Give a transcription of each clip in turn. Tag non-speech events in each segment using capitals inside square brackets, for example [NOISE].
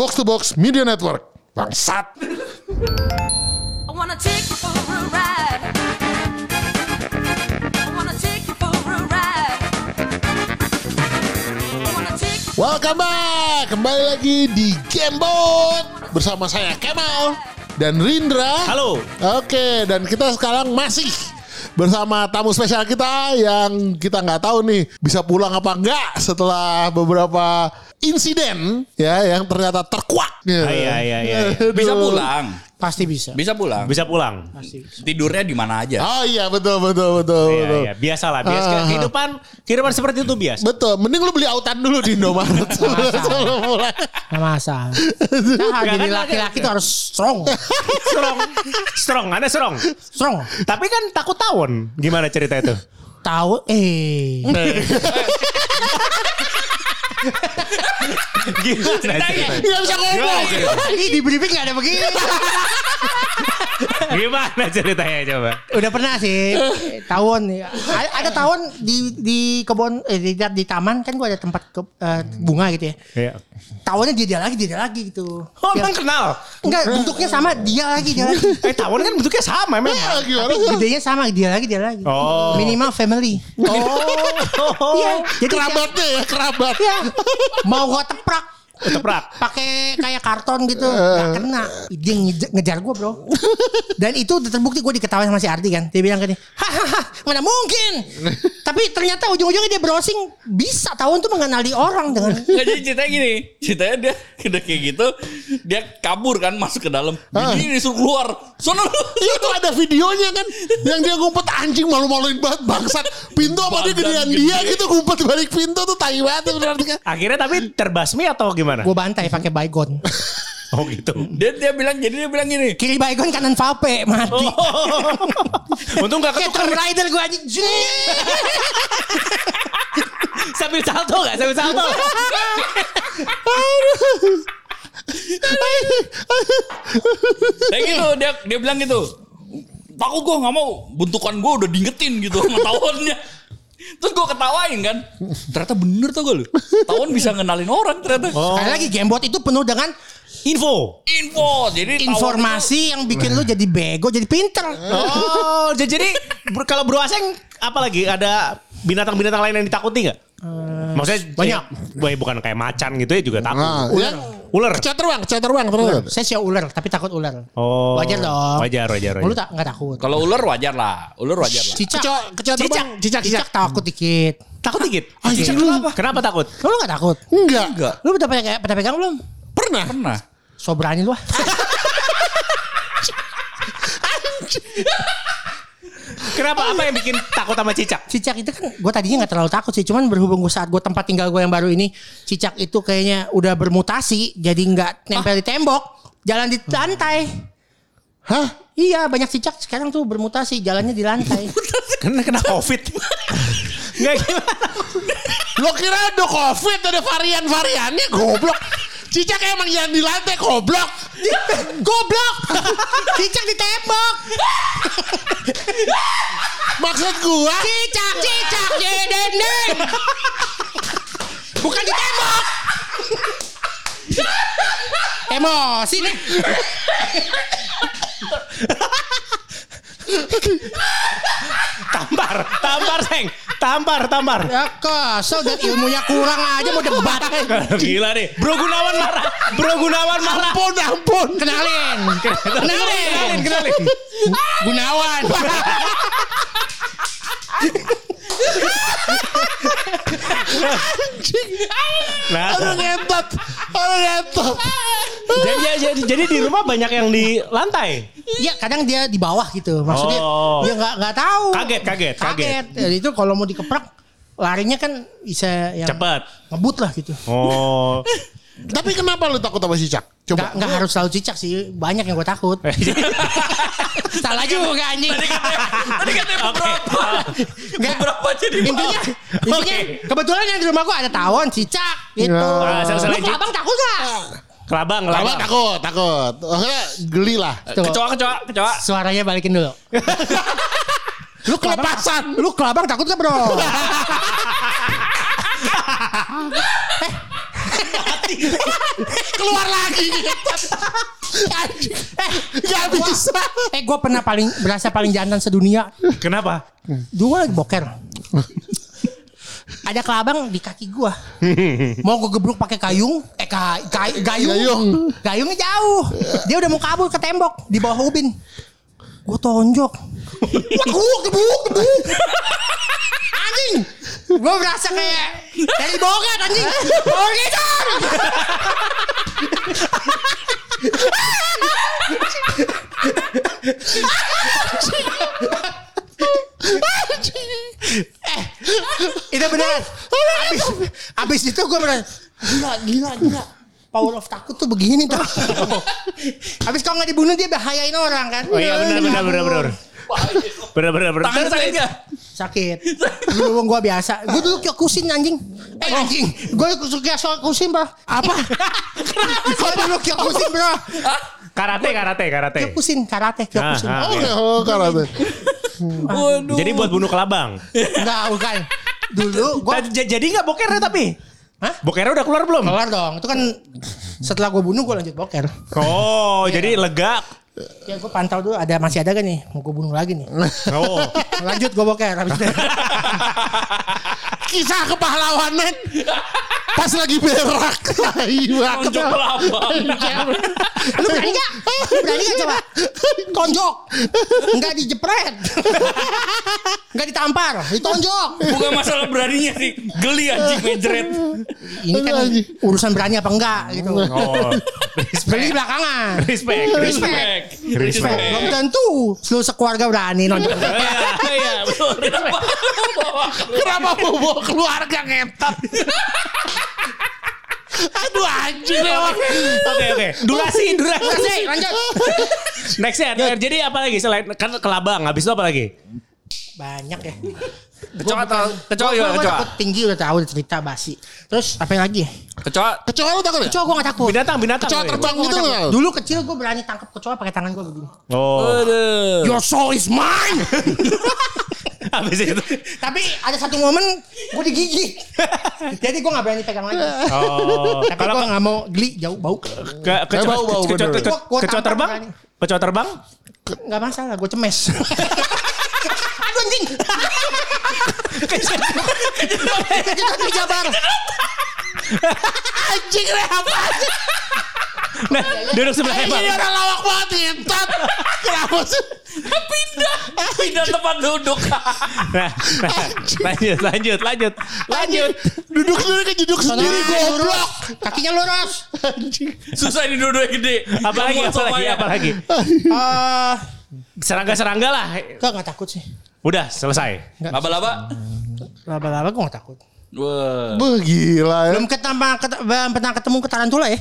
Box to Box Media Network. Bangsat. I wanna take you for a ride. Welcome back. Kembali lagi di Gamebot bersama saya Kemal dan Rindra. Halo. Oke, dan kita sekarang masih bersama tamu spesial kita yang kita nggak tahu nih bisa pulang apa enggak setelah beberapa insiden ya yang ternyata terkuak. Ah, iya, iya, iya. Bisa pulang. Pasti bisa. Bisa pulang. Bisa pulang. Tidurnya di mana aja. Oh iya betul betul betul Iya, betul. iya. Biasa lah. Biasa. Ah. Kehidupan, kehidupan seperti itu biasa. Betul, mending lu beli autan dulu di Indomaret [LAUGHS] sebelum mulai. Nggak masalah. [LAUGHS] Nah, jadi kan laki-laki tuh harus strong. Strong. Strong. Ada strong. Strong. Tapi kan takut tawon. Gimana cerita itu? Tahu eh. [LAUGHS] Gimana ceritanya? Nggak bisa ngomong. Di briefing nggak ada begini. Gimana ceritanya coba? Udah pernah sih tawon. Ada, ada tawon di di kebun eh, di, di taman kan gua ada tempat ke, eh, bunga gitu ya. Iya. Tawonnya dia dia lagi dia dia lagi gitu. Oh, Ya, emang kenal? enggak bentuknya sama dia lagi dia lagi. Eh, tawon kan bentuknya sama memang. Iya, gimana? Tapi gedenya sama dia lagi dia lagi. Oh. Minimal family. Oh. Iya. [LAUGHS] Jadi Kerabatnya ya, kerabat. Iya. Mau gua teprak Keteprak. pakai kayak karton gitu nggak kena dia ngejar, ngejar gue bro dan itu udah terbukti gue diketawain sama si Ardi kan dia bilang gini hahaha mana mungkin tapi ternyata ujung-ujungnya dia browsing bisa tahun tuh mengenali orang dengan Nggak, jadi ceritanya gini. Ceritanya dia udah kayak gitu. Dia kabur kan masuk ke dalam. Ah. Ini disuruh keluar. Sono. Iya tuh ada videonya kan Yang dia ngumpet anjing malu-maluin banget Bangsat Pintu apa dia gedean gede. dia gitu Ngumpet balik pintu tuh Tai banget tuh berarti kan Akhirnya tapi terbasmi atau gimana? Gue bantai [LAUGHS] pakai baygon Oh gitu. Dia dia bilang jadi dia bilang gini. kiri baygon kanan vape mati [LAUGHS] Untung gak kayak ketukar. Tomb Raider gue anjing [LAUGHS] Sambil salto gak? Sambil salto. Kayak gitu dia dia bilang gitu. Takut gue nggak mau bentukan gue udah diingetin gitu sama tawonnya. Terus gue ketawain kan. Ternyata bener tuh gue lu. Tawon bisa ngenalin orang ternyata. sekali lagi gamebot itu penuh dengan Info. Info. Jadi informasi yang bikin lu jadi bego jadi pinter Oh, jadi kalau Bro Aseng apalagi ada binatang-binatang lain yang ditakuti nggak? Maksudnya banyak. Ya, bukan kayak macan gitu ya juga takut. Nah, ular. yang Ular. Kecat terbang Kecat terbang terus saya sih ular tapi takut ular Oh. Wajar dong. Wajar, wajar, wajar. lu tak nggak takut Kalau ular wajar lah. Ular wajar lah. cicak Kecoa terbang Cicak cicak takut dikit takut dikit. Ah, cicak kenapa? Kenapa takut? lu nggak takut Enggak Enggak. lu udah pernah pernah pegang belum Pernah Pernah. so berani lu [LAUGHS] ah. Kenapa? Apa yang bikin takut sama cicak? cicak itu kan gue tadinya nggak terlalu takut sih cuman berhubung gue saat gue tempat tinggal gue yang baru ini cicak itu kayaknya udah bermutasi jadi nggak nempel di tembok jalan di lantai Hah? iya banyak cicak sekarang tuh bermutasi jalannya di lantai [LAUGHS] Kena kena covid. [LAUGHS] Enggak gimana? Lo kira ada covid Ada varian-variannya Goblok Cicak emang jalan di lantai Goblok. [LAUGHS] Goblok. Cicak di tembok Maksud gua cicak cicak di dinding bukan di tembok emosi nih Tampar, tampar, Seng. Tampar, tampar. ya kesel dan ilmunya kurang aja mau debat [LAUGHS] Gila nih. Bro Gunawan marah. Bro Gunawan marah. Ampun ampun kenalin Kenalin, kenalin. Gunawan [LAUGHS] Nah, Aduh ngentot Aduh ngentot jadi, jadi, jadi di rumah banyak yang di lantai. Iya kadang dia di bawah gitu maksudnya Oh. dia nggak nggak tahu Kaget, kaget, kaget. Jadi itu kalau mau dikeprak larinya kan bisa yang Cepet. ngebut lah gitu Oh. [LAUGHS] Tapi kenapa lu takut sama cicak? nggak Coba. Nggak harus selalu cicak sih. Banyak yang gue takut. [LAUGHS] Salah juga anjing. Tadi katanya beberapa. Nggak. Beberapa jadi intinya intinya kebetulan yang di rumah gue ada tawon cicak gitu. Nah, lu selain ke abang takut gak Kelabang, kelabang. takut takut. Akhirnya geli lah Kecoa, kecoa, kecoa. suaranya balikin dulu. [LAUGHS] Lu kelepasan. lu kelabang takut gak [LAUGHS] bro Keluar lagi. Anjing. Eh, Gak bisa. eh gue pernah paling berasa paling jantan sedunia. Kenapa? Dua lagi boker. Ada kelabang di kaki gua. Mau gue gebruk pakai kayung, eh ka, ka- gayung. Gayung. Gayungnya jauh. Dia udah mau kabur ke tembok di bawah ubin. Gue tonjok. Gebuk, gebuk, gebuk. Anjing. Gue berasa kayak dari bogat anjing. Bogat. Eh, itu beneran. Abis, abis itu gue beneran. Gila, gila, gila. Power of takut tuh begini tuh. Abis kalau nggak dibunuh dia bahayain orang kan. Oh iya benar benar benar benar. Benar benar benar. Tangan sakit gak? Sakit. Dulu gue biasa. Gue dulu kyokusin anjing. Eh anjing. Gue suka kyokusin bro. Apa? [LAUGHS] Gue dulu kyokusin bro. Karate karate karate. Kyokusin karate kyokusin. Ah, ah. Oh, ya, oh karate. Waduh. Jadi buat bunuh kelabang. Enggak bukan. Dulu. Nah, j- jadi nggak bokernya tapi? Hah? Bokernya udah keluar belum? Keluar dong. Itu kan setelah gue bunuh gue lanjut boker. Oh, jadi lega. Ya gue pantau dulu ada masih ada gak nih mau gue bunuh lagi nih. [LAUGHS] Oh. Lanjut gue boker habis itu. Kisah kepahlawanan. Pas lagi berak. Iya. Lu berani gak? Lu berani gak coba? Tonjok. Enggak dijepret. Enggak ditampar, ditonjok. Bukan masalah beraninya sih. Geli anjing mejret. Ini kan urusan berani apa enggak gitu. Oh. Beli belakangan. Respect. Respect. Respect. Belum tentu seluruh sekeluarga berani nonton. Iya, iya, betul. Kenapa mau bawa keluarga ngetot? Aduh anjing emang. Oke oke. Durasi durasi. Masih, lanjut. Next ya. Jadi apa lagi selain kan kelabang? Habis itu apa lagi? Banyak ya. Kecoa atau kecoa gimana gua kecoa? takut tinggi udah tahu udah cerita basi. Terus apa lagi? Kecoa Kecoa lu takut ya? Kecoa gue gak takut. Binatang binatang. Kecoa terbang gitu? Dulu kecil gue berani tangkap kecoa pakai tangan gue begini. Oh. Your soul is mine. [LAUGHS] Habis itu. Tapi ada satu momen gue digigit. Jadi gue gak berani pegang lagi. Oh. Tapi gue gak mau geli jauh bau. Ke, bau-bau, kecoa, bener. kecoa, Gua- gua kecoa tampar terbang? Kecoa terbang? Gak masalah, gue cemes. Aduh anjing. Kejedot di Jabar. Anjing deh apa? Nah, duduk sebelah Ini Ebang. orang lawak banget ngetot. Kenapa sih? Pindah. Pindah tempat duduk. Nah, nah, lanjut, lanjut, lanjut, lanjut. Duduk sendiri kan duduk sendiri goblok. lurus. Kakinya lurus. Susah ini duduknya gede. Apa lagi, apa lagi, apa lagi? Eh, Serangga-serangga lah. Gak gak takut sih. Udah, selesai. Laba-laba. Laba-laba gue gak takut. Wah. Beuh, gila ya. Belum ketemu, ket- belum pernah ketemu ke tarantula ya.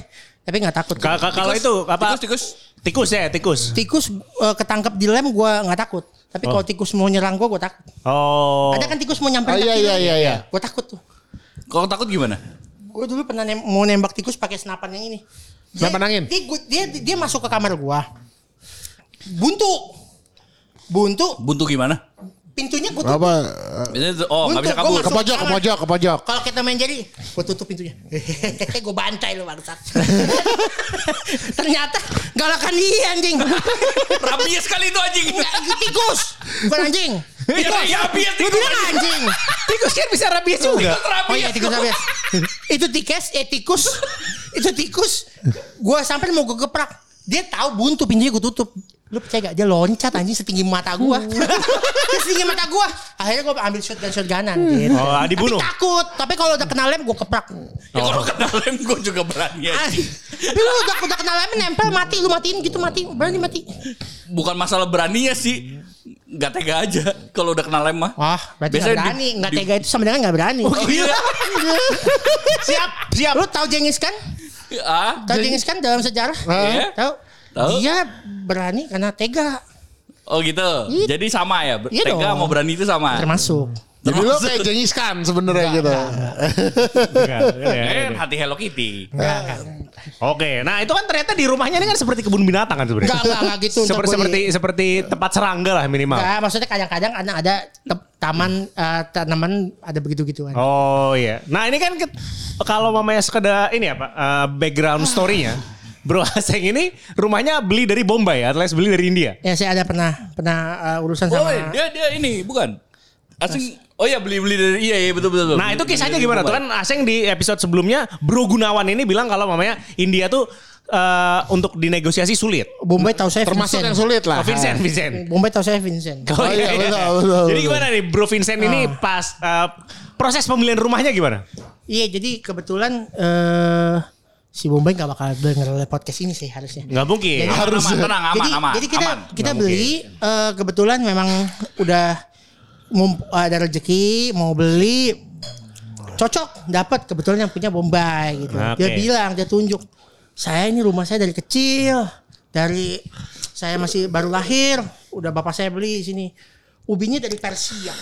Tapi gak takut. Ka- ka- Kalau itu apa? Tikus, tikus. Tikus ya, tikus. Tikus eh, ketangkep di lem gue gak takut. Tapi kalau tikus mau nyerang gue, gue takut. Oh. Ada kan tikus mau Oh, nyamperin iya, iya, iya, iya. Gue takut tuh. Kalau takut gimana? Gue dulu pernah nem- mau nembak tikus pakai senapan yang ini. Senapan angin? Dia, gua- dia, dia masuk ke kamar gua. Buntu. Buntu, Buntu gimana? Pintunya gua tutup. Apa? Oh nggak Buntu, bisa gua kabur. Ke pojok, ke pojok, ke pojok. Kalau kita main jadi, gua tutup pintunya. [LAUGHS] gua bantai lu bangsat. [LAUGHS] Ternyata galakan dia anjing. [LAUGHS] Rabies sekali itu anjing. Nggak, tikus. Bukan anjing. Ya, ya, rabies tikus. bilang anjing. tikus kan bisa rabies juga. Oh iya tikus rabies. itu tikus, eh tikus. itu tikus. Gua sampai mau gue geprak. Dia tahu buntu pintunya gue tutup. Lu percaya gak? Dia loncat anjing setinggi mata gua. [LAUGHS] Dia setinggi mata gua. Akhirnya gua ambil shotgun shotgunan gitu. Oh, ah, dibunuh. Tapi takut. Tapi kalau udah kena lem gua keprak. Ya kalau kena lem gue juga berani. Tapi lu udah, udah kena lem nempel mati. Lu matiin gitu mati. Berani mati. Bukan masalah beraninya sih. Gak tega aja kalau udah kena lem mah. Wah berarti Biasanya gak di- berani. Gak di- tega itu sama dengan gak berani. Oh iya. [LAUGHS] Siap, siap. Lu tahu Jengis kan? ah, Tahu Jengis kan dalam sejarah? Iya. Tahu? Tahu. Dia berani karena tega. Oh gitu. Iya. Jadi sama ya. Iya Tega dong. mau berani itu sama. Termasuk. Jadi lo kayak Jengis Khan sebenarnya gitu. Enggak, ya, ya, Kan hati Hello Kitty. Oke, nah itu kan ternyata di rumahnya ini kan seperti kebun binatang kan sebenarnya. Enggak, enggak, enggak gitu. Seperti seperti di- seperti tempat serangga lah minimal. Enggak, maksudnya kadang-kadang ada ada taman eh, tanaman ada begitu-gituan. Oh iya. Nah ini kan kalau mamanya sekedar ini apa eh, background story-nya. Bro Aseng ini rumahnya beli dari Bombay alias beli dari India. Ya saya ada pernah pernah eh, urusan Oh, sama dia dia ini bukan. Asing Oh iya beli-beli dari iya iya betul betul. Nah itu kisahnya beli gimana? Tuh kan Aseng di episode sebelumnya Bro Gunawan ini bilang kalau mamanya India tuh eh, untuk dinegosiasi sulit. Bombay tahu saya Termasuk Vincent. yang sulit lah. Oh, Vincent, Vincent. Bombay tahu saya Vincent. Oh, iya, betul, betul, Jadi betul. gimana nih Bro Vincent ini pas eh, proses pembelian rumahnya gimana? Iya, jadi kebetulan eh si Bombay nggak bakal denger podcast ini sih harusnya. Nggak mungkin. Aman, Harus. aman, tenang, aman, jadi, aman. jadi kita aman. kita beli eh, kebetulan memang udah ada rezeki mau beli cocok dapat kebetulan yang punya Bombay gitu. Dia Oke. bilang dia tunjuk saya ini rumah saya dari kecil dari saya masih baru lahir udah bapak saya beli di sini ubinya dari Persia.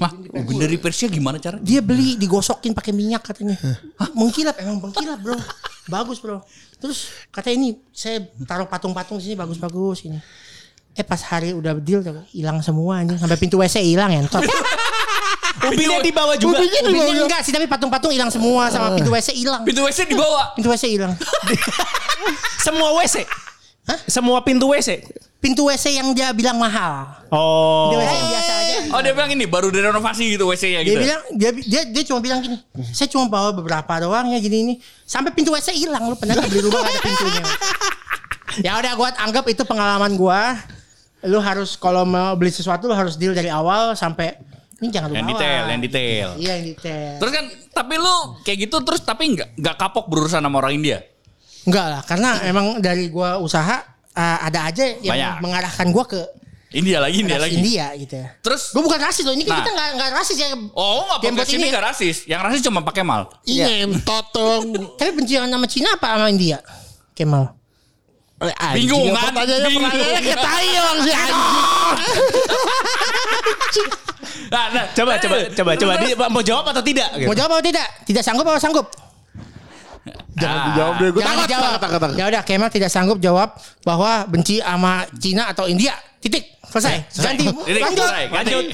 Wah, ubin dari Persia gimana cara? Dia beli digosokin pakai minyak katanya. Hah, mengkilap emang mengkilap, Bro. Bagus, Bro. Terus kata ini saya taruh patung-patung di sini bagus-bagus ini. Eh pas hari udah deal tuh, hilang semua anjing sampai pintu WC hilang ya. entot. [LAUGHS] Ubinya dibawa juga. Ubinya dibawa Ubinya enggak sih tapi patung-patung hilang semua sama pintu WC hilang. Pintu WC dibawa. Pintu WC hilang. [LAUGHS] Semua WC. Hah? Semua pintu WC. Pintu WC yang dia bilang mahal. Oh. Pintu WC yang biasa aja. Oh dia bilang ini baru direnovasi gitu WC-nya Dia gitu. bilang dia dia dia cuma bilang gini, saya cuma bawa beberapa doang ya gini ini. Sampai pintu WC hilang lu pernah beli rumah ada pintunya. [LAUGHS] ya udah gua anggap itu pengalaman gua. Lu harus kalau mau beli sesuatu lu harus deal dari awal sampai ini jangan lupa. Yang detail, yang detail. Iya yang detail. Terus kan tapi lu kayak gitu terus tapi nggak nggak kapok berurusan sama orang India. Enggak lah, karena emang dari gua usaha uh, ada aja yang Banyak. mengarahkan gua ke India lagi, India ras lagi. India gitu ya. Terus Gua bukan rasis loh, ini kan Nah. kita nggak nggak rasis ya. Oh nggak Yang buat podcast ini ini ya. nggak rasis. Yang rasis cuma pakai mal. Iya. Ngentot dong. [LAUGHS] Tapi benci sama Cina apa sama India? Kemal. Bingung Anjing, kan? Bingung. kayak [LAUGHS] tai orang si anjing. Nah, nah, Coba, coba, coba, coba. Dia mau jawab atau tidak? gitu? Mau jawab atau tidak? Tidak sanggup atau sanggup? Jangan Ah. dijawab deh. Gue Jangan takut, dijawab. takut, takut, takut. Ya udah, Kemal tidak sanggup jawab bahwa benci sama Cina atau India. Titik. Selesai. Ganti. Jadi, Lanjut. selesai, ganti. Lanjut.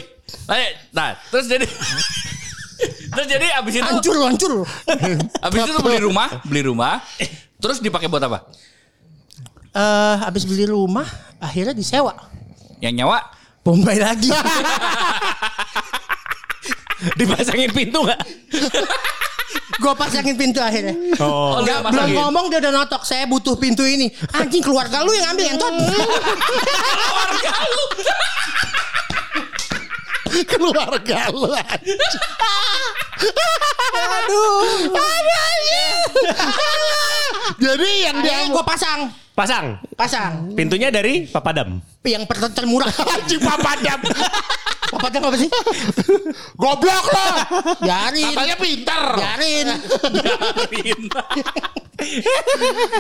Lanjut. Nah, terus jadi [LAUGHS] Terus jadi abis itu Hancur, hancur. [LAUGHS] abis itu beli rumah, beli rumah. Terus dipakai buat apa? Eh, habis beli rumah, akhirnya disewa. Yang nyawa Bombay lagi. [LAUGHS] Dipasangin pintu nggak? Gue pasangin pintu akhirnya. Oh. Oh, Nggak, belum pasangin. ngomong dia udah notok. Saya butuh pintu ini. Anjing keluarga lu yang ambil entot. keluarga lu. Keluarga lu. Jadi yang dia Akhirnya gue pasang. Pasang. Pasang. Pintunya dari Papadam. Yang per- termurah. [LAUGHS] anjing papadam. Apa apa sih? [LAUGHS] Goblok lo. Biarin. Katanya pinter. Biarin. [LAUGHS]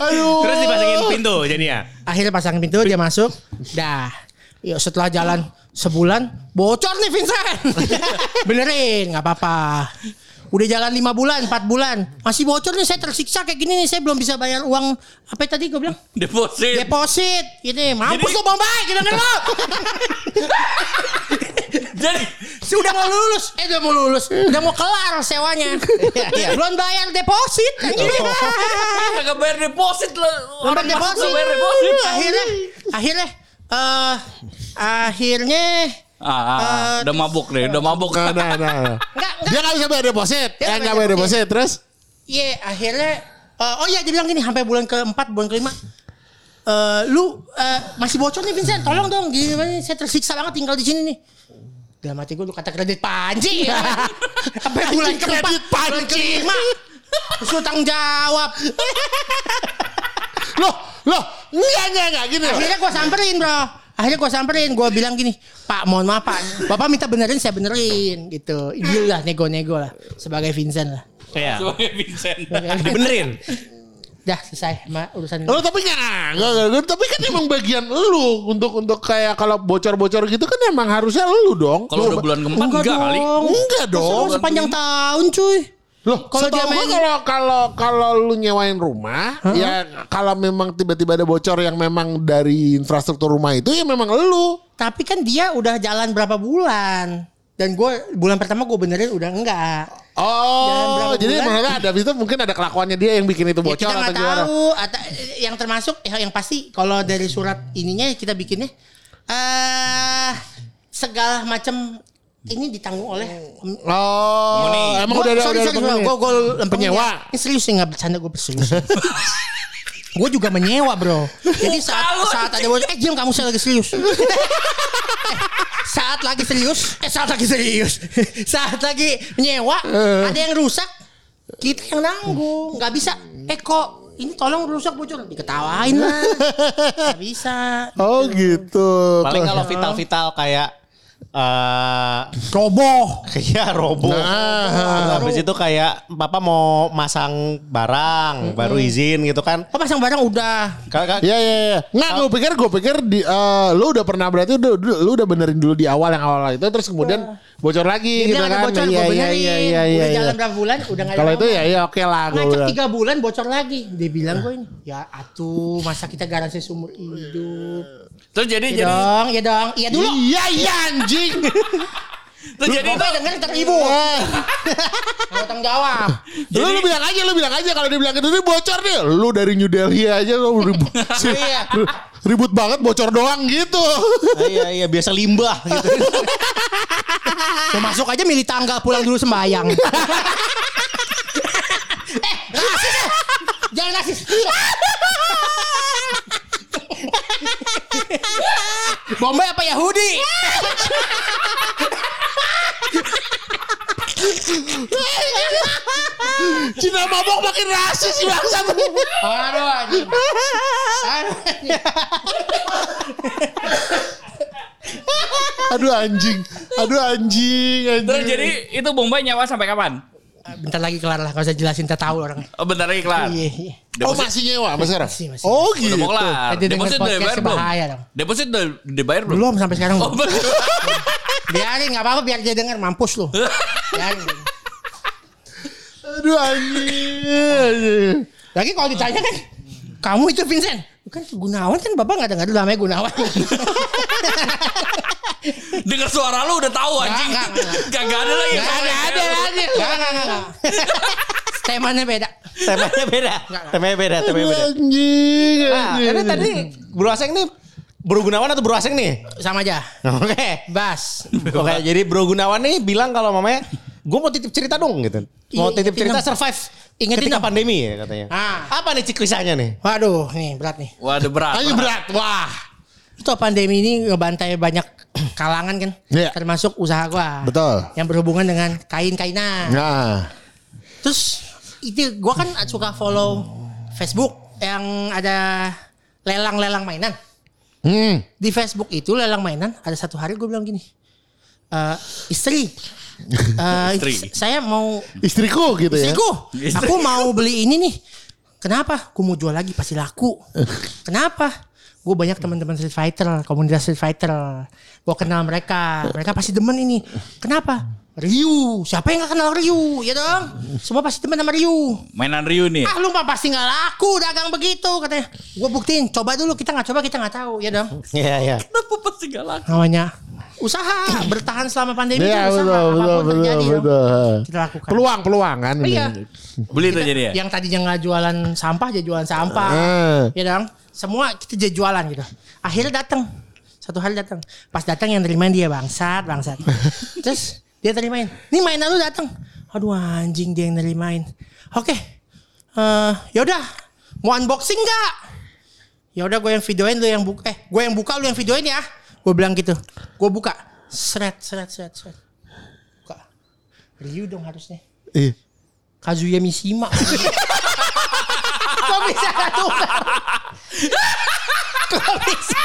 Aduh. Terus dipasangin pintu jadinya. Akhirnya pasang pintu dia masuk. Dah. Yuk setelah jalan sebulan bocor nih Vincent. [LAUGHS] Benerin nggak apa-apa. Udah jalan lima bulan, empat bulan, masih bocor nih. Saya tersiksa kayak gini nih. Saya belum bisa bayar uang apa tadi gue bilang Deposit. deposit. Gini, mampus Jadi- Bombay, gitu kan lo. [LAUGHS] Jadi Sudah mau lulus, eh udah mau lulus, udah mau kelar sewanya. [LAUGHS] Belum bayar deposit. [LAUGHS] kagak bayar deposit lo. Belum Orang deposit. nggak bayar deposit. Akhirnya, akhirnya, eh, akhirnya Ah, ah, ah. Eh, udah mabuk deh, udah mabuk. Nah, nah, nah. Enggak, enggak. Dia gak bisa bayar deposit. Dia Eh nggak gak bayar bayar deposit. Terus. Iya, akhirnya eh, oh iya dia bilang gini sampai bulan keempat, bulan kelima. eh lu eh, masih bocor nih Vincent, tolong dong gimana nih, saya tersiksa banget tinggal di sini nih. Dalam hati gue lu kata kredit panci ya. [LAUGHS] Sampai bulan keempat, kredit panci. Terus lu tanggung jawab. Loh, loh. Enggak, enggak, enggak. Gini loh. Akhirnya gue samperin bro. Akhirnya gue samperin, gue bilang gini, Pak mohon maaf Pak, Bapak minta benerin saya benerin gitu. Deal lah, nego-nego lah. Sebagai Vincent lah. Iya. Sebagai Vincent. Dibenerin. [LAUGHS] Dah selesai sama urusan ini. Oh tapi enggak, enggak, enggak, tapi kan emang bagian lu untuk untuk kayak kalau bocor-bocor gitu kan emang harusnya lu dong. Kalau udah bulan keempat enggak, kali. Enggak dong. Sepanjang tahun cuy. Loh, Kalau dia main- kalau kalau kalau lu nyewain rumah, ya kalau memang tiba-tiba ada bocor yang memang dari infrastruktur rumah itu ya memang lu. Tapi kan dia udah jalan berapa bulan. Dan gue bulan pertama gue benerin udah enggak. Oh, jadi bulan? menurut ada itu mungkin ada kelakuannya dia yang bikin itu Ya, bocor kita atau gimana? tahu. Atau, yang termasuk yang, yang pasti kalau dari surat ininya kita bikinnya eh segala macam ini ditanggung oleh Oh, emang Gua- udah ada sorry, udah sorry? Gue gue penyewa. Ini serius sih nggak bercanda gue serius. [LAUGHS] gue juga menyewa bro. [LAUGHS] Jadi saat saat ada bocor, eh diam kamu saya lagi serius. [LAUGHS] Eh, saat lagi serius, eh saat lagi serius, [LAUGHS] saat lagi menyewa, ada yang rusak, kita yang nanggung, nggak bisa. Eh kok ini tolong rusak bocor, diketawain lah, [LAUGHS] nggak bisa. Oh gitu. Paling kalau vital-vital kayak eh Roboh. Iya robo. Nah. Habis itu kayak papa mau masang barang baru izin gitu kan. Oh pasang barang udah. Iya iya iya. Nggak, gue pikir gue pikir di eh, lu udah pernah berarti udah, lu udah benerin dulu di awal yang awal itu terus kemudian bocor lagi Dia gitu kan. bocor, Iya iya benerin. iya iya udah iya. jalan berapa bulan, udah nggak ada Kalau itu apa-apa. ya ya oke lah gue Ngacak tiga bulan bocor lagi. Dia bilang gue ini. Ya atuh masa kita garansi seumur hidup. Terus jadi Ya jadi dong, ya dong. Iya dulu. Iya iya anjing. [LAUGHS] terus jadi itu denger teribu. Mau [LAUGHS] tanggung jawab. lu, lu bilang aja lu bilang aja kalau dia bilang itu ini bocor nih. Lu dari New Delhi aja lu ribut. [LAUGHS] Iya. Ribut banget bocor doang gitu. iya iya biasa limbah gitu. [LAUGHS] Masuk aja milih tanggal pulang dulu sembayang. [LAUGHS] eh, rasis ya. Jangan rasis. Bombay apa Yahudi? [LAUGHS] Cina mabok makin rasis sih bangsat. Aduh anjing. Aduh, anjing. Aduh anjing. Aduh anjing. anjing. terus jadi itu Bombay nyawa sampai kapan? Bentar lagi kelar lah, gak usah jelasin, kita tahu orang. Oh bentar lagi kelar. Iya, iya. Oh masih nyewa Mas sekarang? Masih, masih. Oh Udah gitu. mau kelar. Eh, Deposit udah dibayar belum? Deposit udah dibayar belum? Belum sampai sekarang. Oh belum. Biarin nggak apa-apa biar dia denger mampus lu. Biarin. Aduh anjing. Lagi kalau ditanya kan, kamu itu Vincent. Kan Gunawan kan bapak nggak dengar dulu namanya Gunawan. Dengar suara lu udah tahu anjing. Nggak, nggak, nggak. Kagak ada lagi. Nggak ada, ada lagi. Nggak, nggak, nggak, nggak. Temanya beda. Temanya beda. Temanya beda, temanya beda. anjing. Nah, ini tadi Bro Aseng nih Bro Gunawan atau Bro Aseng nih? Sama aja. [LAUGHS] Oke. Bas. Oke, jadi Bro Gunawan nih bilang kalau mamanya gue mau titip cerita dong gitu. Mau titip ingetin cerita survive Ingetin ketika pandemi ya katanya. Ah. Apa nih cik kisahnya nih? Waduh, nih berat nih. Waduh berat. Anjing berat. Wah. Itu pandemi ini ngebantai banyak [CLEARS THROAT] kalangan kan. Iya. Termasuk usaha gua. Betul. Yang berhubungan dengan kain-kainan. Nah. Terus itu gua kan suka follow Facebook yang ada lelang-lelang mainan. Hmm. Di Facebook itu lelang mainan ada satu hari gue bilang gini. "Eh, istri, [LAUGHS] eh, Istri. saya mau Istriku gitu ya. istriku, aku mau beli ini nih. Kenapa? Gue mau jual lagi pasti laku. [LAUGHS] Kenapa? Gue banyak teman-teman Street Fighter, komunitas Street Fighter. Gue kenal mereka, mereka pasti demen ini. Kenapa? Ryu, siapa yang gak kenal Ryu? Ya dong, semua pasti temen sama Ryu. Mainan Ryu nih. Ah lu mah pasti nggak laku dagang begitu katanya. Gue buktiin, coba dulu kita nggak coba kita nggak tahu ya dong. Iya, iya. Kenapa pasti gak laku? Namanya usaha bertahan selama pandemi Iya itu usaha betul betul apa pun betul terjadi dong. betul. Kita lakukan. Peluang peluang kan. ini. Iya. Beli tuh jadi ya. Yang tadinya nggak jualan sampah jadi jualan sampah. Eh. Ya dong. Semua kita jadi jualan gitu. Akhirnya datang. Satu hari datang. Pas datang yang nerimain dia bangsat, bangsat. [LAUGHS] Terus dia terimain. Nih mainan lu datang. Aduh anjing dia yang nerimain. Oke. Eh, yaudah. Mau unboxing nggak? Ya udah gue yang videoin lu yang buka. Eh, gue yang buka lu yang videoin ya. Gue bilang gitu. Gue buka. Seret, seret, seret, seret. Buka. Review dong harusnya. Iya. Kazuya Mishima. [LAUGHS] Kok bisa tukar? Kok bisa?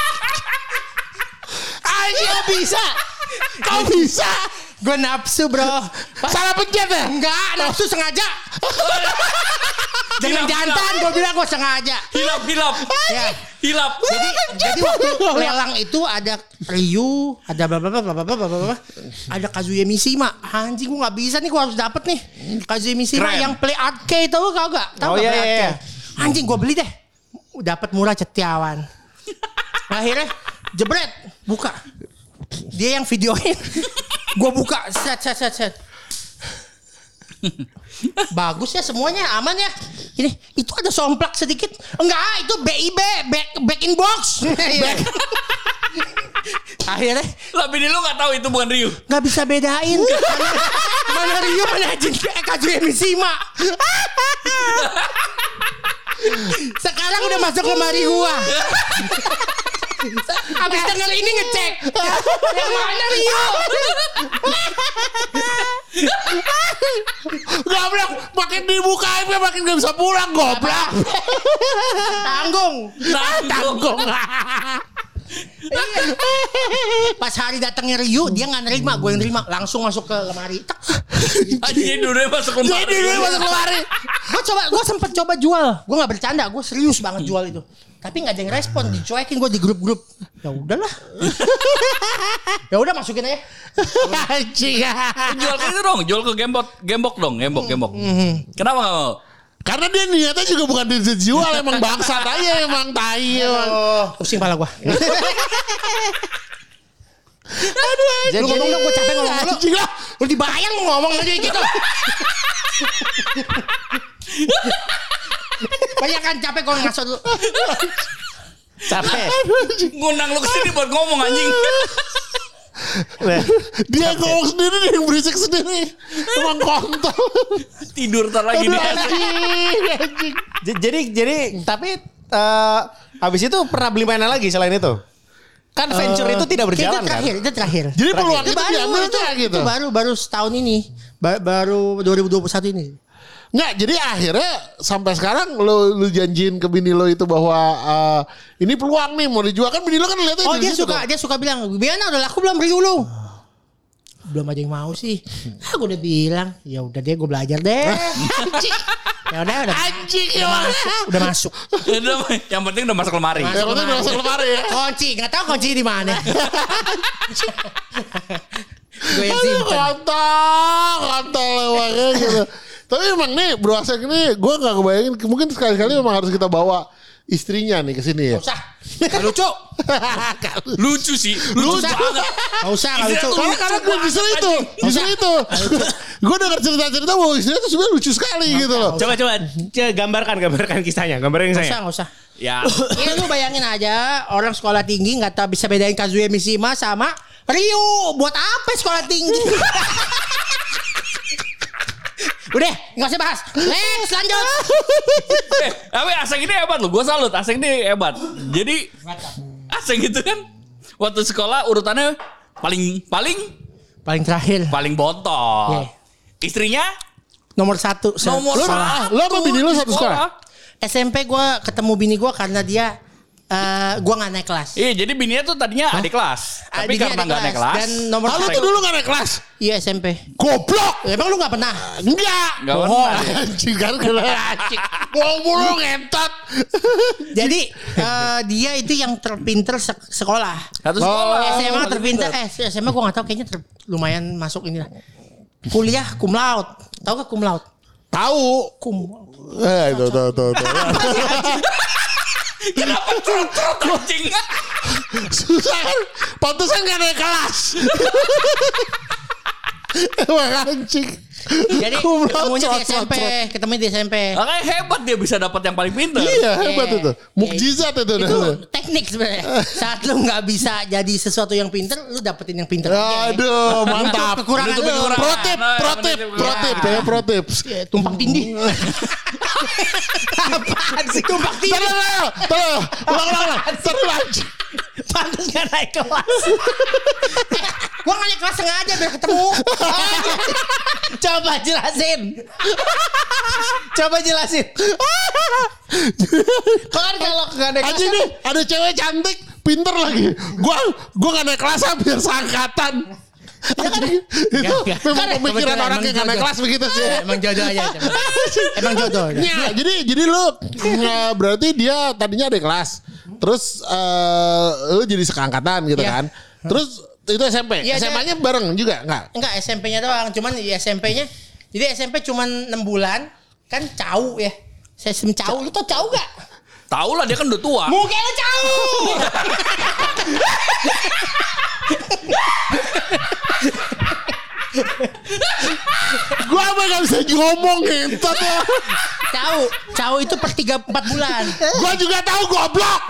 Ayo bisa. Kau bisa. Gue nafsu bro. Pas... [LAUGHS] Salah pencet ya? Enggak, nafsu sengaja. [LAUGHS] jangan jantan gue bilang gue sengaja. Hilap, hilap. Ya. Hilap. Jadi, jadi waktu [LAUGHS] lelang itu ada Ryu, ada bla bla bla bla bla bla. Ada Kazuya Mishima. Anjing gue gak bisa nih, gue harus dapet nih. Kazuya Mishima Keren. yang play arcade tau gak? Tau oh, gak iya, play iya. iya. Anjing gue beli deh. Dapet murah cetiawan. Akhirnya jebret buka dia yang videoin. [LAUGHS] gue buka set set set set. Bagus ya semuanya aman ya. Ini itu ada somplak sedikit. Enggak, itu BIB back back in box. Back. [LAUGHS] Akhirnya Lah bini lu gak tahu itu bukan Ryu. nggak bisa bedain mana, mana Rio mana Jin eh, Kazuya Mishima. [LAUGHS] Sekarang udah masuk lemari gua. Abis denger ini ngecek Yang mana Rio Goblok, makin dibukain dia makin gak bisa pulang goblok. Tanggung Tanggung. Pas hari datangnya Rio Dia gak nerima Gue yang nerima Langsung masuk ke lemari. Anjing dulu masuk lemari. Jadi dia masuk lemari. [LAUGHS] Gue coba Gue sempet coba jual Gue gak bercanda Gue serius banget jual itu Tapi gak ada yang respon Dicuekin gue di grup-grup Ya udahlah [LAUGHS] Ya udah masukin aja [LAUGHS] Anjing. Jual ke itu dong, jual ke gembok, gembok dong, gembok, gembok. Kenapa gak mau? Karena dia niatnya juga bukan dijual emang bangsat [LAUGHS] aja emang tai emang. Pusing pala gua. Aduh Lu ngomong dong, gua capek ngomong lu. Anjing lah. Lu dibayar lu ngomong aja gitu. Banyak kan capek kalau ngaso dulu. Capek. Ngundang lu ke sini buat ngomong anjing. Dia ngomong sendiri dia yang berisik sendiri. Emang kontol. Tidur tar lagi Aduh di anjing. Anjing. J- jadi jadi tapi eh habis itu pernah beli mainan lagi selain itu? Kan venture itu tidak berjalan itu kan? terakhir, itu terakhir. Jadi peluang itu itu baru, itu, tuh gitu. itu baru baru setahun ini. Ba- baru 2021 ini. Nggak, jadi akhirnya sampai sekarang lo lu janjiin ke bini lo itu bahwa eh, ini peluang nih mau dijual kan bini lo kan lihatnya Oh dia suka dong. dia suka bilang, Biana udah laku belum review lu? [LAUGHS] Belum ada yang mau sih. [LAUGHS] Ah, gue udah bilang, ya udah deh gue belajar deh. [LAUGHS] ya udah udah. Anjing Udah ya. masuk, udah masuk. Udah, Yang penting udah masuk lemari. Masuk. Yang penting udah masuk lemari ya. Kunci, nggak tahu kunci di mana. gue yang simpen. kontol, kontol emangnya gitu. Tapi emang nih Bro Asek ini gue gak kebayangin mungkin sekali-kali memang harus kita bawa istrinya nih ke sini ya. Gak usah. Gak lucu. [LAUGHS] Lucu sih, lucu Gak usah. banget. Gak usah, gak lucu. Karena karena gue justru itu, justru itu. [LAUGHS] gue denger cerita-cerita bahwa istrinya tuh sebenarnya lucu sekali gitu loh. Coba coba gambarkan gambarkan kisahnya, gambarin Gak usah, gak usah. Ya, Ini lu bayangin aja orang sekolah tinggi nggak tahu bisa bedain Kazuya Mishima sama Ryu. Buat apa sekolah tinggi? [LAUGHS] Udah, nggak usah bahas. Next, lanjut. [LAUGHS] eh, tapi Aseng ini hebat loh. Gue salut, Aseng ini hebat. Jadi Aseng itu kan waktu sekolah urutannya paling paling Paling terakhir, paling botol. Iya. Istrinya nomor satu. nomor satu lu sama bini di satu sekolah? SMP gue ketemu bini gue karena dia eh gue nggak naik kelas. Iya, jadi bininya tuh tadinya adik kelas. Tapi Adiknya karena adik nggak naik kelas, Dan nomor Ah, lu satu. tuh dulu gak naik kelas? Iya SMP. Goblok. Emang lu nggak pernah? Enggak. Nggak Bohong. pernah. Anjing kan kena [LAUGHS] anjing. Bohong mulu ngentot. [LAUGHS] Jadi eh, dia itu yang terpinter sek- sekolah. satu sekolah. SMA Paling terpinter eh SMA gue gak tahu kayaknya ter- lumayan masuk ini lah. Kuliah cum laude. Tahu gak cum laude? Tahu. Cum. Eh, tuh, tuh, tuh. Kenapa curut-curut anjing? [LAUGHS] Susah kan? Pantesan gak naik kelas. [LAUGHS] Emang anjing. [LAUGHS] Jadi ketemunya di SMP, ketemu di SMP. Makanya hebat dia bisa dapat yang paling pintar. Iya, hebat iya. itu. Mukjizat iya, iya. itu. Itu teknik sebenarnya. [LAUGHS] Saat lu nggak bisa jadi sesuatu yang pintar, lu dapetin yang pintar. Ya. Aduh, mantap. Kekurangan lu. Protip, protip, nah, protip, ya, protip. Tumpang tindih. [LAUGHS] Apaan sih tumpang tindih? Tolong, tolong, tolong, tolong, Pantes gak naik kelas. [LAUGHS] Gua nggak naik kelas sengaja biar ketemu. [LAUGHS] Coba jelasin. Coba jelasin. [LAUGHS] Kan kalau gak naik kelas Anjing nih, ada cewek cantik, pinter lagi. Gua gua gak naik kelas biar seangkatan. itu Enggak, enggak. memang pemikiran Kebetulan orang yang gak naik kelas begitu sih. Eh, Emang jodoh aja. Emang jodoh. Ya, jadi jadi lu berarti dia tadinya ada kelas. Terus eh lu jadi seangkatan gitu Iya. kan. Terus itu SMP. Dia- SMA-nya bareng juga enggak? Enggak SMP-nya doang, cuman di SMP-nya jadi SMP cuman 6 bulan kan cau ya. Sistem cau, lu tau cau gak? Tahu lah dia kan udah tua. Muka lu cau. [LAUGHS] Gua apa gak bisa ngomong ngentot ya. Cau, cau itu per 3 4 bulan. Gua juga tahu goblok.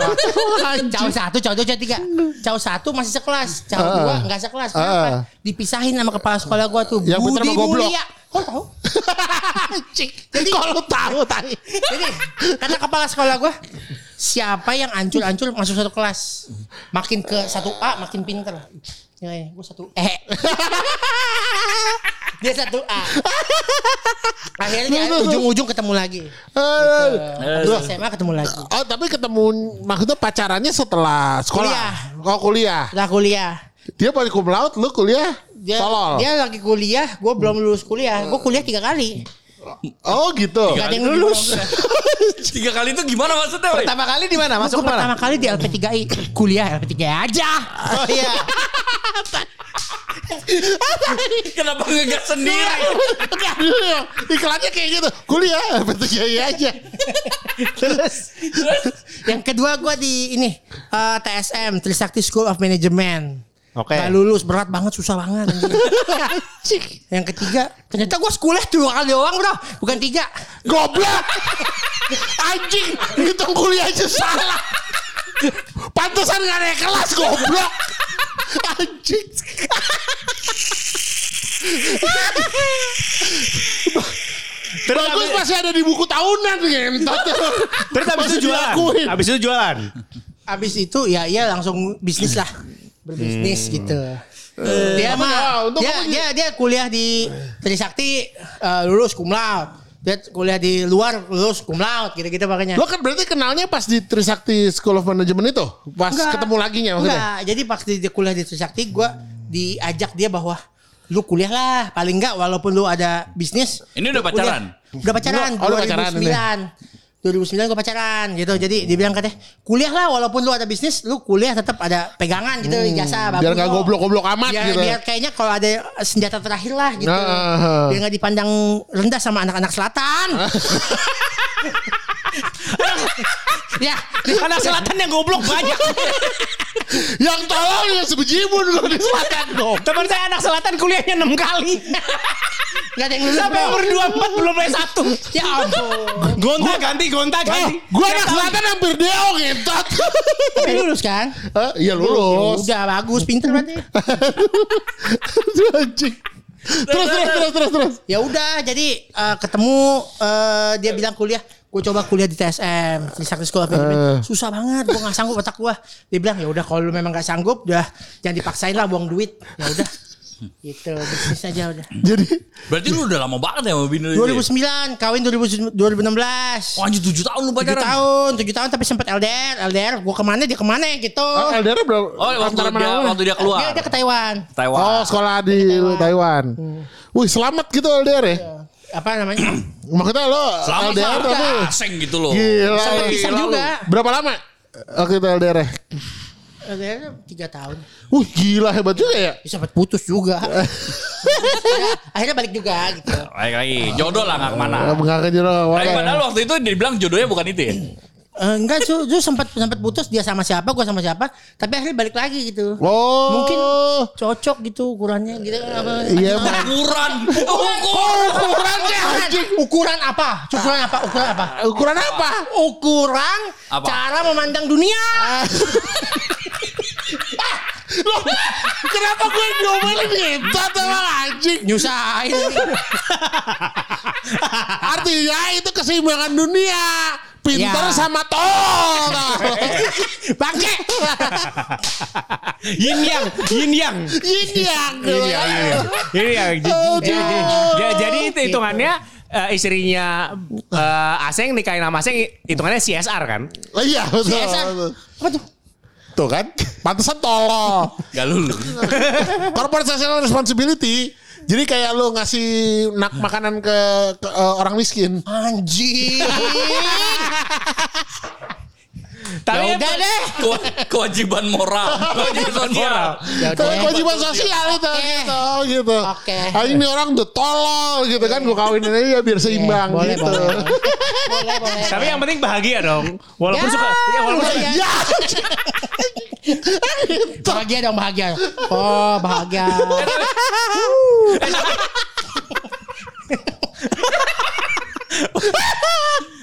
Cau satu, cau dua, cau tiga. Cau satu masih sekelas, cau Ah. dua nggak sekelas. Ah. Dipisahin sama kepala sekolah gua tuh. Yang Budi goblok. Mulia. Kok tahu? Jadi kalau tahu tadi. Jadi kata kepala sekolah gua, siapa yang ancur-ancur masuk satu kelas, makin ke satu A makin pinter. Ya, gue satu E. [LAUGHS] Dia satu A. Akhirnya ujung-ujung ketemu lagi. Eh, Terus SMA ketemu lagi. Oh tapi ketemu maksudnya pacarannya setelah sekolah. Kuliah. Oh kuliah. Setelah kuliah. Dia balik cum laude, lu kuliah Dia, tolol. dia lagi kuliah, gue belum lulus kuliah. Gue kuliah tiga kali. Oh gitu. Gak ada yang lulus. Tiga kali itu gimana maksudnya? Wei? Pertama kali di mana? Masuk ke pertama mana? kali di LP3I. Kuliah LP3I aja. Oh iya. [LAUGHS] Kenapa ngegas sendiri? Iklannya kayak gitu. Kuliah, betul ya aja. Terus yang kedua gue di ini eh, TSM Trisakti School of Management. Oke. Gak lulus berat banget susah banget. anjing. yang ketiga ternyata gue sekolah dua kali doang bro, bukan tiga. Goblok. Anjing, ngitung kuliah aja salah. Pantesan gak naik kelas goblok. Anjing. Bagus masih ada di buku tahunan ngentot. Terus habis itu jualan. Habis itu jualan. Abis itu ya iya langsung bisnis lah, berbisnis gitu. dia mah ya, dia, dia dia kuliah di Trisakti eh, lulus cum laude. Dia kuliah di luar lulus cum laude gitu-gitu makanya. Lo kan berarti kenalnya pas di Trisakti School of Management itu? Pas Enggak. ketemu laginya maksudnya? Enggak, jadi pas di, dia kuliah di Trisakti gue diajak dia bahwa lu kuliah lah paling enggak walaupun lu ada bisnis. Ini udah kuliah. pacaran? Udah pacaran. Oh, udah pacaran ini. 2009 gue pacaran gitu. Jadi dia bilang katanya kuliah lah walaupun lu ada bisnis, lu kuliah tetap ada pegangan gitu ijazah bagus. Hmm, biar kok. goblok-goblok amat biar, gitu. Biar kayaknya kalau ada senjata terakhir lah gitu. Nah. Biar nggak dipandang rendah sama anak-anak selatan. [LAUGHS] ya, Anak selatan yang goblok banyak. [LAUGHS] Yang tolong ya sebejibun lo di selatan dong. Teman saya anak selatan kuliahnya 6 kali. Gak ada yang lulus. Sampai umur 24 belum S1. Ya ampun. Gonta ganti, gonta Eh, ganti. gua anak selatan hampir deo ngentot. Tapi lulus kan? Eh, Iya lulus. Udah bagus, pinter berarti. [LAUGHS] Anjing. Terus terus terus terus terus. Ya udah, jadi eh, ketemu eh, dia bilang kuliah. Gue coba kuliah di TSM, di Sakti School of Management. Susah banget, gue gak sanggup otak gue. Dia bilang ya udah kalau lu memang gak sanggup, udah jangan dipaksain lah buang duit. Ya udah, gitu bisnis aja udah. [LAUGHS] Jadi Berarti lu udah lama banget ya sama bini lu itu ya? 2009, kawin 2000 2016. Oh, anjir 7 tahun lu 7 pacaran. tahun, 7 tahun tapi sempat LDR, LDR. Gue ke mana dia ke mana gitu. oh, LDR berapa? Oh, waktu dia, mana-mana? waktu dia keluar. Dia, dia ke Taiwan. Taiwan. Oh, sekolah di Taiwan. Wih, selamat gitu LDR ya. Apa namanya? [CLEARS THROAT] Maksudnya lo Selama LDR tapi asing gitu loh. gila. Sampai pisah Gila lu. juga. Berapa lama? Waktu itu LDR -nya? LDR 3 tahun. Wih, gila hebat juga ya. Ya, sempat putus juga. Ya, [LAUGHS] akhirnya balik juga gitu. Baik lagi. Jodoh lah gak ke mana. Enggak akan jodoh Tapi padahal waktu itu dia bilang jodohnya bukan itu ya. Eh, enggak tuh, tuh sempat sempat putus dia sama siapa, gua sama siapa, tapi akhirnya balik lagi gitu. Oh. Mungkin cocok gitu ukurannya gitu apa? Iya, emang. Ukuran. Oh, Ukuran. ukurannya anjing. Ukuran apa? Ukuran apa? Ukuran apa? Ukuran apa? Ukuran Apa? cara memandang dunia. [LAUGHS] Loh, kenapa gue diomelin ngentot emang anjing? Nyusahin. Artinya itu keseimbangan dunia. Pinter Ya. sama tol. Bangke. Yin yang, yin yang. Ini yang. Ini yang, ini yang. Jadi itu hitungannya eh, istrinya eh, Aseng nikahin sama Aseng hitungannya CSR kan? Oh, Iya, betul. CSR. Apa tuh? Tuh kan, pantesan tolol. Gak lulus. Corporate social responsibility. Jadi kayak lu ngasih nak makanan ke, ke, eh, orang miskin. Anjing. [LAUGHS] Tapi Ya udah deh. Kewa- kewajiban moral. [LAUGHS] Kewajiban sosial. Ya Itu udah. kewajiban sosial itu Oke. gitu gitu. Oke. Ah, ini orang udah tolol gitu kan gue kawinin aja biar seimbang boleh, gitu. boleh. Boleh, boleh. tapi yang penting bahagia dong. Walaupun Ya, suka ya walaupun suka, ya. Ya. [LAUGHS] Bahagia dong, bahagia. [LAUGHS] Oh, bahagia.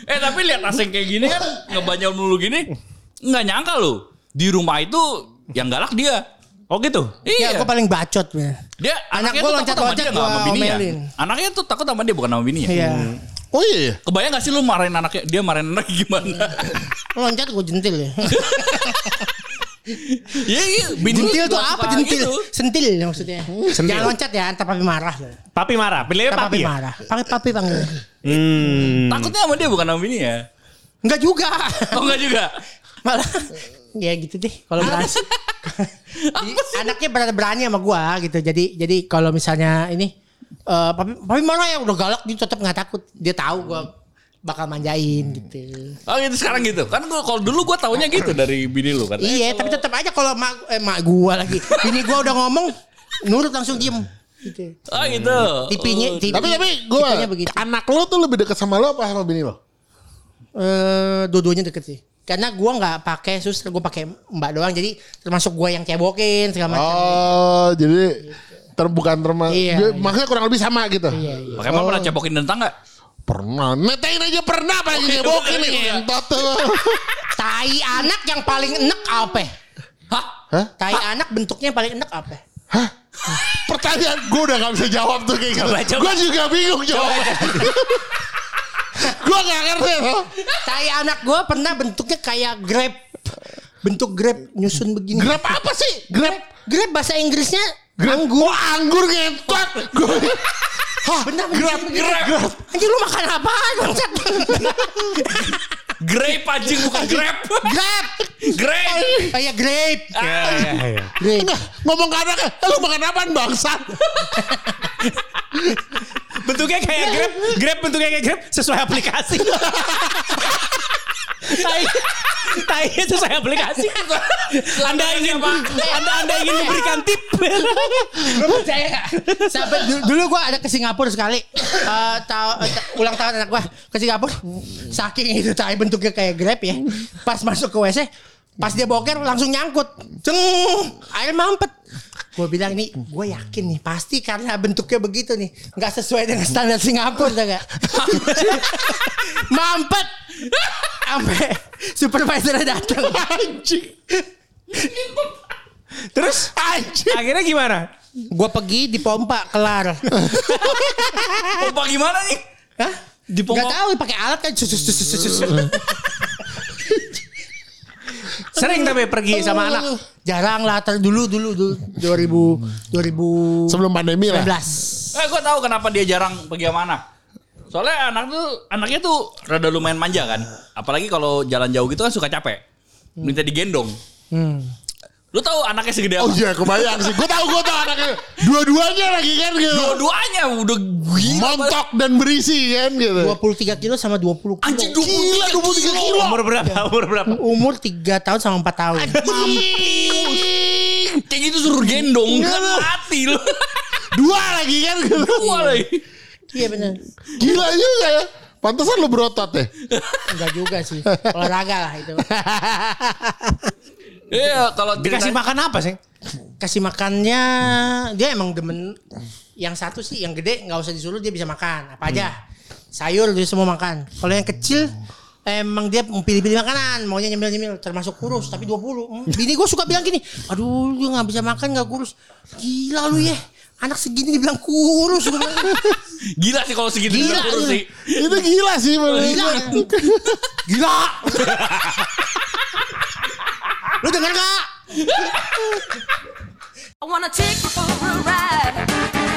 Eh tapi lihat asing kayak gini kan ngebanyol mulu gini nggak nyangka loh di rumah itu yang galak dia. Oh gitu. Ya, Iya. gue paling bacot. ya. Dia Anak anaknya gua tuh takut sama loncat-loncat dia nggak sama gua bininya. omelin. Anaknya tuh takut sama dia bukan sama bininya. Iya. Oh iya. Kebayang gak sih lu marahin anaknya dia marahin anaknya gimana? [LAUGHS] Loncat gue jentil ya. [LAUGHS] Iya iya. Jentil tuh apa jentil? gitu. Sentil maksudnya. Jangan loncat ya, antar papi marah. Papi marah. Antar papi papi ya. marah. Papi papi panggil. Hmm. Takutnya sama dia bukan sama bininya. Enggak juga. Oh enggak juga. Malah ya gitu deh kalau berani. Anaknya berani berani sama gua gitu. Jadi jadi kalau misalnya ini eh papi papi marah ya udah galak dia tetap nggak takut. Dia tahu gua bakal manjain gitu. Oh gitu sekarang gitu. Kan gua kalau dulu gua taunya gitu dari bini lu kan. Iya, tapi tetap aja kalau mak eh, mak gua lagi. Ini gua udah ngomong nurut langsung diem gitu. Oh gitu. Tipinya, tipi, Tapi tapi gue begitu. anak lu tuh lebih dekat sama lu apa sama bini lo? Eh, dua-duanya deket sih. Karena gua nggak pakai suster, gua pakai mbak doang. Jadi termasuk gua yang cebokin segala macam. Oh jadi terbukan terma. Iya, dia- iya. Maksudnya kurang lebih sama gitu. Iya, iya. Pakai emang pernah cepokin tentang nggak? Pernah. Netain aja pernah nyebokin nih. Entot tuh. [LAUGHS] Tai anak yang paling enek apa? Hah? Hah? Tai anak bentuknya yang paling enek apa? Hah? Pertanyaan gue udah gak bisa jawab tuh kayak gitu. Coba, coba. Gue juga bingung jawabnya. gue gak ngerti loh. Tai anak gua pernah bentuknya kayak grab. Bentuk grab nyusun begini. Grab apa sih? Grab. Grab bahasa Inggrisnya Anggur. Oh anggur ngentot. Gue. [LAUGHS] Hah? Benar, Grab. benar, Grab. Anjing lu makan apaan [LAUGHS] bangsat? Grape anjing bukan grab. Grab. Grape. Oh iya grape. Ya, ya, ya. Grape. Enggak, ngomong ke anaknya, "Eh, lu makan apaan bangsat? Bentuknya kayak Grab, Grab bentuknya kayak Grab sesuai aplikasi. [LAUGHS] Tai, tai sesuai aplikasi. Anda ingin Anda Anda ingin memberikan tip. Lu percaya gak? Sampai dulu, dulu gue ada ke Singapura sekali. Eh, eh, ta- ulang tahun anak gue ke Singapura. Saking itu tai bentuknya kayak Grab ya. Pas masuk ke WC, pas dia boker langsung nyangkut. Ceng, air mampet. Gue bilang nih, gue yakin nih pasti karena bentuknya begitu nih, nggak sesuai dengan standar Singapura, tau gak? [LAUGHS] mampet, sampai supervisornya datang. Anjing. Terus akhirnya gimana? Gue pergi dipompa kelar. Pompa gimana nih? Hah? Dipompa. Gak tahu pakai alat kan. Sering tapi pergi sama anak. Jarang lah ter dulu dulu dulu 2000 2019. Sebelum pandemi lah. Eh gue tahu kenapa dia jarang pergi sama anak. Soalnya anak tuh anaknya tuh rada lumayan manja kan. Apalagi kalau jalan jauh gitu kan suka capek. Minta digendong. Hmm. Lu tahu anaknya segede Oh apa? iya kebayang sih. Gue tahu gue tahu anaknya. Dua-duanya lagi kan gitu. Dua-duanya udah gila. Montok dan berisi kan gitu. 23 kilo sama 20 kilo. Anjing 23 Gila, 23 kilo. Umur berapa? Umur berapa? Umur 3 tahun sama 4 tahun. Anjing. Kayak gitu suruh gendong kan mati lu. Dua lagi kan gitu. Dua lagi. Iya benar. Gila juga ya. Pantesan lu berotot ya. Enggak juga sih. Olahraga lah itu. [LAUGHS] Iya kalau Dikasih makan apa sih? Kasih makannya dia emang demen yang satu sih yang gede nggak usah disuruh dia bisa makan apa aja. Sayur dia semua makan. Kalau yang kecil Emang dia pilih-pilih makanan, maunya nyemil-nyemil, termasuk kurus, tapi 20. Hmm. [LAUGHS] Bini gue suka bilang gini, aduh dia gak bisa makan gak kurus. Gila lu ya, anak segini dibilang kurus. Gila sih kalau segitu Gila, juga kurus sih. Itu gila sih Gila. Gila. [LAUGHS] [LAUGHS] Lu denger gak? I wanna take you for a ride.